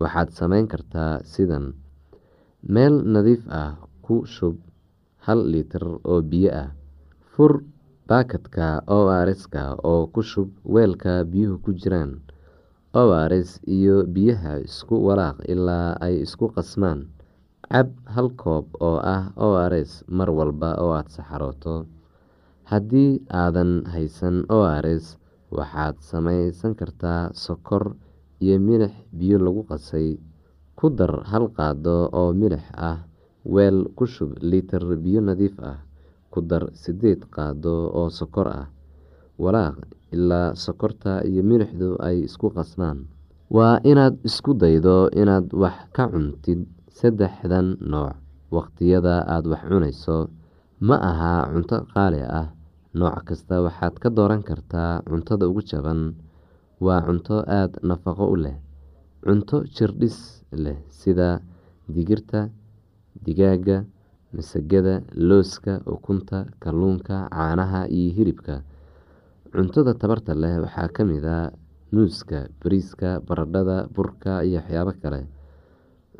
waxaad sameyn kartaa sidan. Meel nadiif ah ku shub hal litir oo biyo ah. Fur baakadka o rska oo ku shub weelka biyuhu ku jiraan. O rs iyo biyaha isku walaaq ilaa ay isku qasmaan. Cab hal koob oo ah o rs mar walba oo aada saxarooto. Haddii aadan haysan o rs waxaad sameysan kartaa sokor iyo milix biyo lagu qasay. Ku dar hal qaado oo milix ah weel ku shub litir biyo nadiif ah. Ku dar sideed qaado oo sokor ah. Walaaq ilaa sokorta iyo milixdu ay isku qasmaan waa inaad isku daydo inaad wax ka cuntid saddexdan nooc waqtiyada aada wax cunayso. Ma aha cunto qaali ah. Nooc kasta waxaad ka dooran kartaa cuntada ugu jaban waa cunto aada nafaqo u leh. Cunto jirdhis leh sida digirta digaaga masagada looska ukunta kalluunka caanaha iyo hilibka. Cuntada tabarta leh waxaa ka mid a muuska bariiska baradhada burka iyo waxyaabo kale.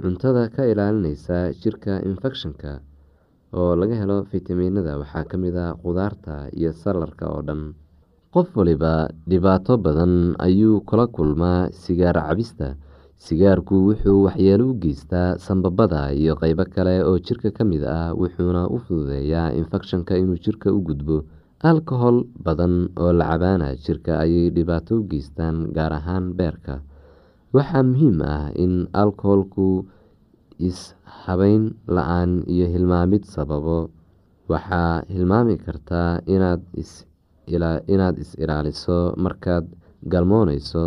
Cuntada ka ilaalineysa jirka infekshanka oo laga helo fitamiinada waxaa ka mid a qudaarta iyo salarka oo dhan qof waliba dhibaato badan ayuu kula kulmaa sigaar cabista. Sigaarku wuxuu waxyeelo u geystaa sanbabada iyo qeybo kale oo jirka ka mid ah wuxuuna u fududeeyaa infekshanka inuu jirka u gudbo. Alkohol badan oo la cabaana jirka ayay dhibaato u geystaan gaar ahaan beerka. Waxaa muhiim ah in alkoholku is-habeyn la'aan iyo hilmaamid sababo. Waxaa hilmaami kartaa inaad is-ilaaliso markaad galmooneyso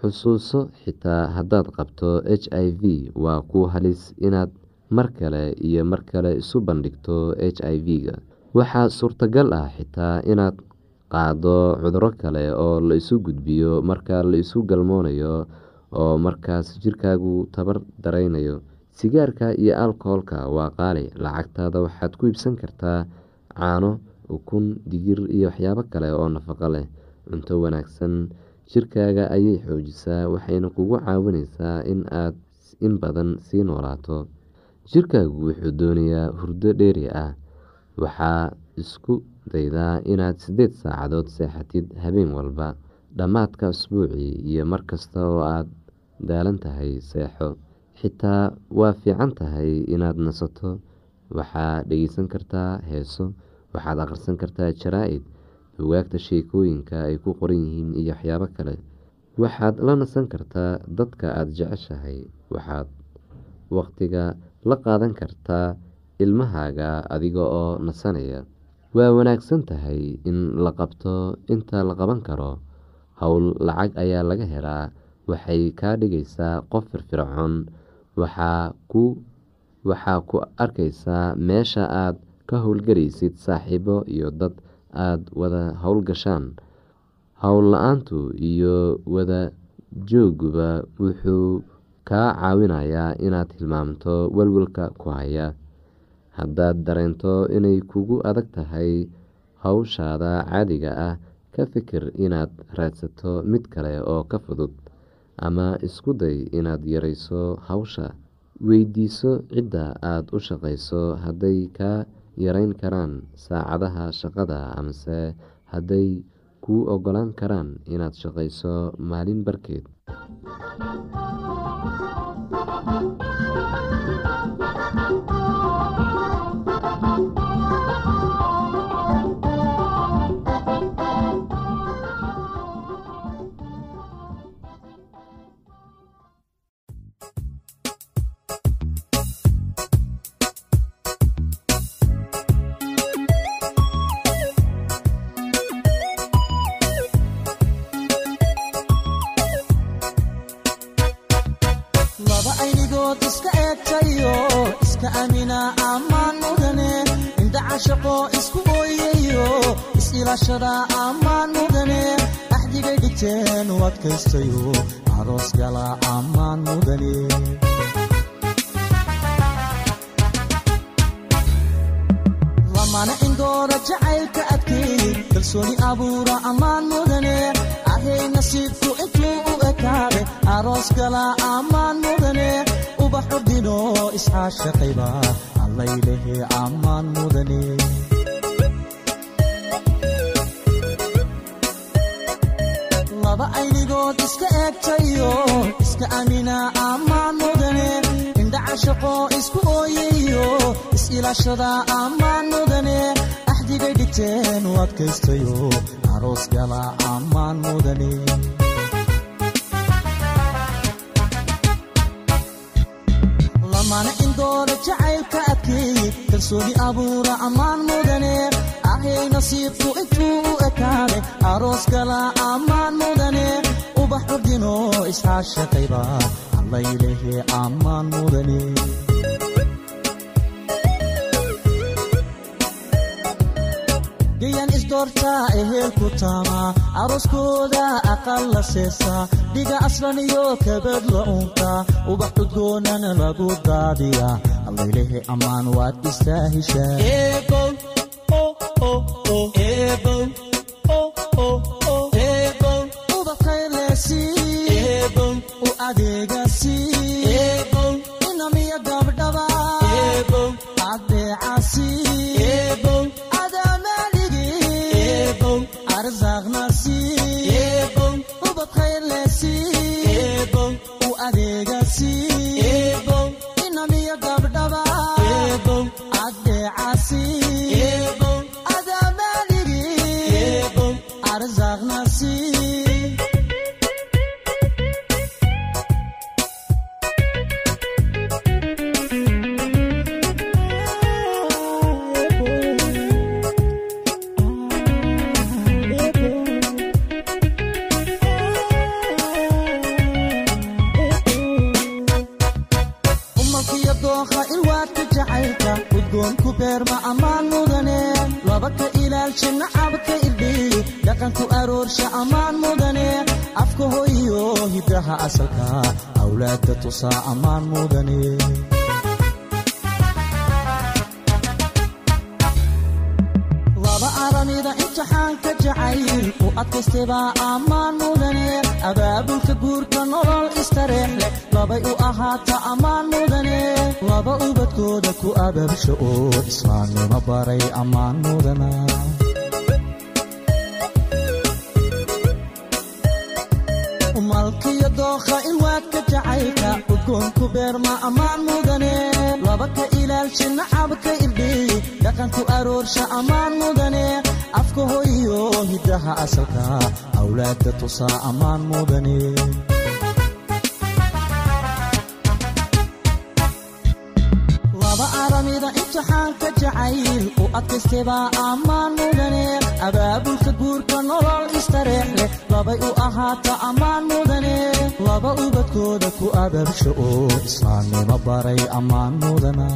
xusuuso xitaa haddaad qabto h i v waa ku halis inaad mar kale iyo mar kale isu bandhigto h i v-ga waxaa suurtagal ah xitaa inaad qaado cuduro kale oo la isu gudbiyo marka la isu galmoonayo oo markaas jirkaagu tabar dareynayo sigaarka iyo alkoholka waa qaali lacagtaada waxaad ku iibsan kartaa caano ukun digir iyo waxyaabo kale oo nafaqo leh. Cunto wanaagsan jirkaaga ayay xoojisaa waxayna kugu caawineysaa in aad in badan sii noolaato. Jirkaagu wuxuu doonayaa hurdo dheeri ah. Waxaa isku daydaa inaad sideed saacadood seexatid habeen walba dhammaadka usbuucii iyo markasta oo aada daalan tahay seexo. Xitaa waa fiican tahay inaad nasato. Waxaad dhegeysan kartaa heeso waxaad akhrisan kartaa jaraa-id bugaagta sheekooyinka ay ku qoran yihiin iyo waxyaabo kale. Waxaad la nasan kartaa dadka aada jeceshahay. Waxaad waqtiga la qaadan kartaa ilmahaaga adiga oo nasanaya. Waa wanaagsan tahay in la qabto inta la qaban karo. Howl lacag ayaa laga helaa. Waxay kaa dhigaysaa qof firfircoon. Waxaa ku arkaysaa meesha aad ka howlgaraysid saaxiibo iyo dad aada wada howlgashaan howl la'aantu iyo wada jooguba wuxuu kaa caawinayaa inaad hilmaamto walwalka ku haya. Haddaad dareento inay kugu adag tahay howshaada caadiga ah ka fikir inaad raadsato mid kale oo ka fudud ama isku day inaad yareyso hawsha. Weydiiso cidda aada u shaqeyso hadday kaa yareyn karaan saacadaha shaqada amase hadday kuu ogolaan karaan inaad shaqeyso maalin barkeed kalsooni abuura ammaan mudane ahay nasiibku intuu u ekaaday aroos gala ammaan mudane ubaxu dhino isxaashaqayba allaylehe ammaan mudane laba aynigood iska eegtayo iska amina ammaan mudane indhaca shaqo isku ooyayo is-ilaashada ammaan mudane axdigay dhigteen u adkaystayo aroos gala ammaan mudane lamana indoora jacaylka adkeey kalsooni abuura ammaan mudane ahay nasiibku intuu u ekaaday aroos gala ammaan mudane ubax urdino isxaashaqayba allaylehe ammaan mudane isdoortaa ehelku taama. Arooskooda aqal la seesaa dhiga aslan iyo kabad la unka ubax cudgoonana lagu daadiya. Allaylehe ammaan waad istaahishaa u adeegasi tusaa ammaan mudane laba aramida imtixaanka jacayl u adkaystaybaa ammaan mudane abaabulka guurka nolol istareex leh labay u ahaata ammaan mudane laba ubadkooda ku abaabsha oo islaamnimo baray ammaan mudana jacaylka udgoonku beerma ammaan mudane. Laba ka ilaalsha nacabka irdhiy dhaqanku aroorsha ammaan mudane. Afka hoyo hiddaha asalka awlaadda tusaa ammaan mudane. Aramida jacayl u adkaystaybaa ammaan mudane. Abaabulka guurka nolol istareex labay u ahaata ammaan mudane laba ubadkooda ku abaabsha oo islaamnimo baray ammaan mudana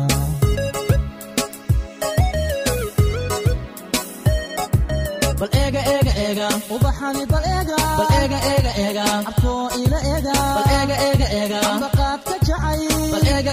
ubaxani bal ila jacay eega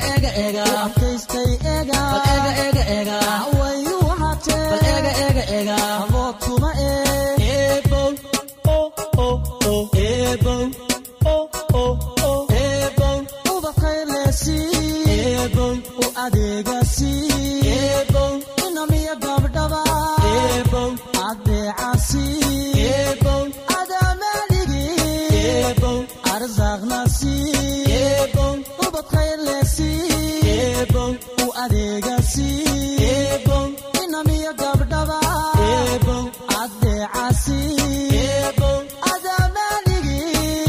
adeecasi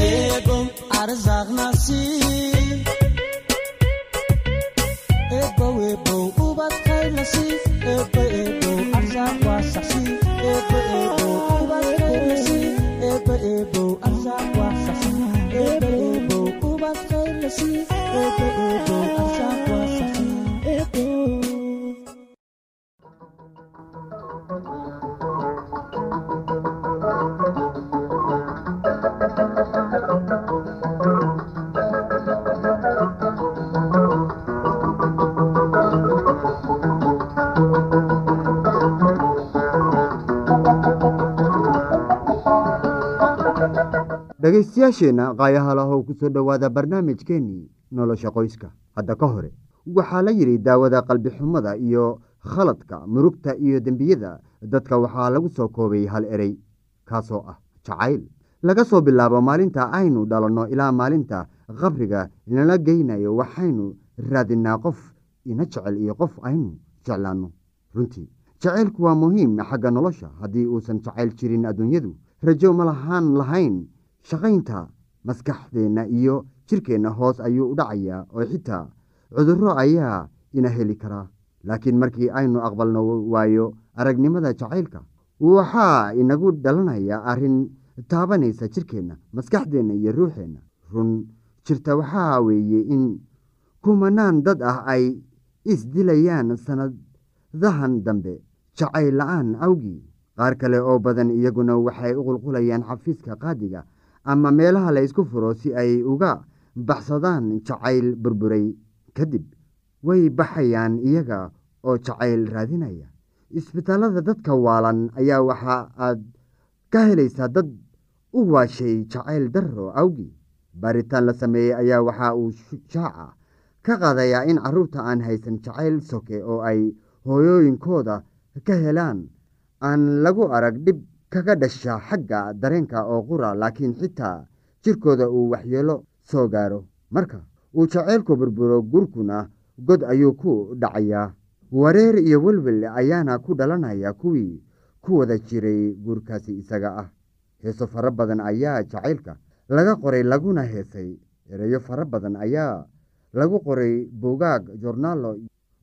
eebow arsaaqnasi dhegaystayaasheenna qaayaha lahow ku dhowaada barnaamijkeennii nolosha qoyska. Hadda ka hore waxaa la yidhi daawada qalbixumada iyo khaladka murugta iyo dembiyada dadka waxaa lagu soo koobay hal erey kaasoo ah jacayl. Laga soo bilaabo maalinta aynu dhalanno ilaa maalinta qabriga inala geynayo waxaynu raadinaa qof ina jecel iyo qof aynu jeclaanno. Runtii jacaylku waa muhiim xagga nolosha. Haddii uusan jacayl jirin adduunyadu rajo ma lahaan lahayn shaqaynta maskaxdeenna iyo jirkeenna hoos ayuu u dhacayaa oo xitaa cudurro ayaa ina heli karaa laakiin markii aynu aqbalno waayo aragnimada jacaylka waxaa inagu dhalanaya arrin taabanaysa jirkeenna maskaxdeenna iyo ruuxeenna run jirta waxaa weeye in kumanaan dad ah ay isdilayaan sannadahan dambe jacayl la'aan awgii. Qaar kale oo badan iyaguna waxay u qulqulayaan xafiiska qaadiga ama meelaha la ysku furo si ay uga baxsadaan jacayl burburay kadib way baxayaan iyaga oo jacayl raadinaya. Isbitaalada dadka waalan ayaa waxa aad ka helaysaa dad u waashay jacayl darro awgii baaritaan la sameeyey ayaa waxa uu shaaca ka qaadayaa in carruurta aan haysan jacayl soke oo ay hooyooyinkooda ka helaan. Aan lagu arag dhib kaga dhasha xagga dareenka oo qura laakiin xitaa jirkooda uu waxyeelo soo gaaro. Marka uu jaceylku burburo gurkuna god ayuu ku dhacayaa. Wareer iyo welwel ayaana ku dhalanaya kuwii ku wada jiray guurkaasi isaga ah. Heeso fara badan ayaa jacaylka laga qoray laguna heesay. Ereyo fara badan ayaa lagu qoray buugaag jornaalo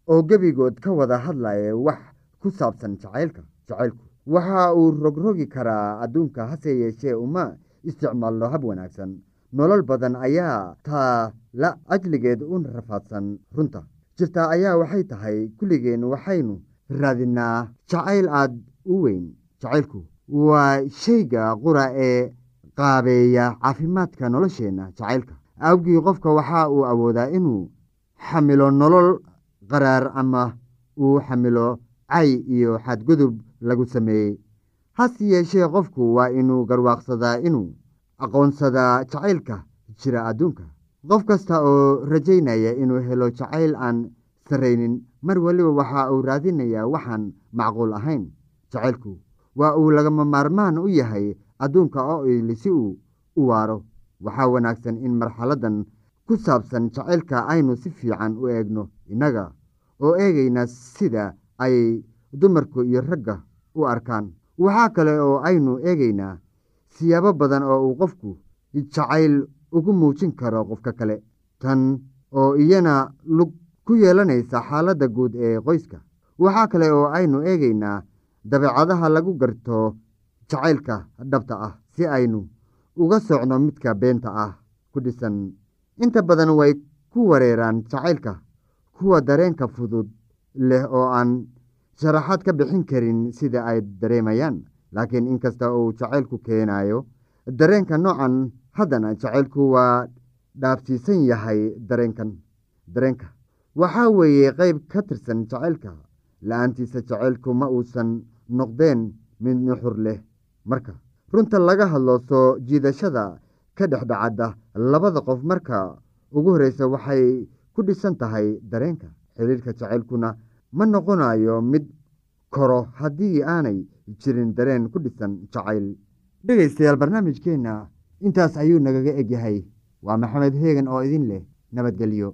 oo gebigood ka wada hadlaya wax ku saabsan jacaylka. Jacaylku waxa uu rogrogi karaa adduunka hase yeeshee uma isticmaalno hab wanaagsan. Nolol badan ayaa taa la ajligeed u rafaadsan runta. Jirtaa ayaa waxay tahay kulligeen waxaynu raadinaa jacayl aad u weyn. Jacaylku waa shayga qura ee qaabeeya caafimaadka nolosheenna jacaylka. Awgii qofka waxa uu awoodaa inuu xamilo nolol qaraar ama uu xamilo cay iyo xadgudub lagu sameeyey. Hase yeeshee qofku waa inuu garwaaqsadaa inuu aqoonsadaa jacaylka jira adduunka. Qof kasta oo rajaynaya inuu helo jacayl aan sarraynin mar waliba waxa uu raadinayaa waxaan macquul ahayn. Jacaylku waa uu lagama maarmaan u yahay adduunka oo ili si uu u waaro. Waxaa wanaagsan in marxaladan ku saabsan jacaylka aynu si fiican u eegno. Innaga oo eegayna sida ay dumarku iyo ragga u arkaan. Waxaa kale oo aynu eegaynaa siyaabo badan oo uu qofku jacayl ugu muujin karo qofka kale. Tan oo iyana lug ku yeelanaysa xaaladda guud ee qoyska. Waxaa kale oo aynu eegaynaa dabeecadaha lagu garto jacaylka dhabta ah si aynu uga socno midka beenta ah ku dhisan. Inta badan way ku wareeraan jacaylka kuwa dareenka fudud leh oo aan sharaxaad ka bixin karin sida ay dareemayaan. Laakiin inkasta uu jacaylku keenayo dareenka noocan haddana jacaylku waa dhaafsiisan yahay dareenkan. Dareenka waxaa weeye qeyb ka tirsan jacaylka. La'aantiisa jacaylku ma uusan noqdeen mid nuxur leh. Marka runta laga hadlo soo jiidashada ka dhexdhacadda labada qof marka ugu horreysa waxay ku dhisan tahay dareenka. Xiriirka jacaylkuna ma noqonayo mid koro haddii aanay jirin dareen ku dhisan jacayl. Dhegaystayaal barnaamijkeenna intaas ayuu nagaga egyahay. Waa maxamed heegan oo idin leh nabadgelyo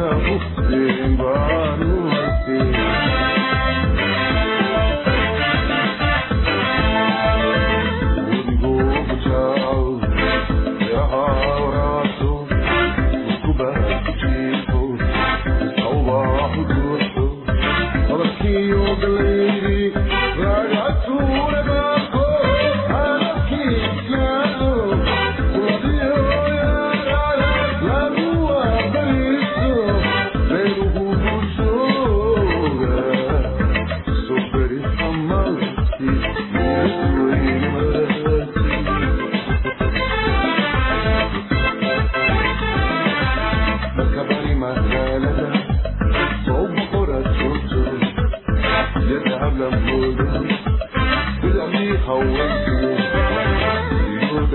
ukagusimba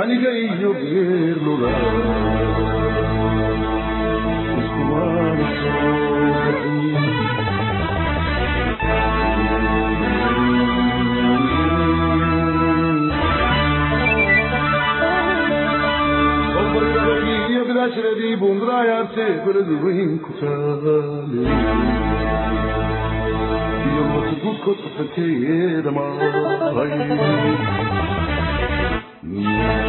aniga iyo geerluga iyo bidaashiradii bundraayarte beled weyn ku taale iyo motagudkood qafankeeda maahay Thank you.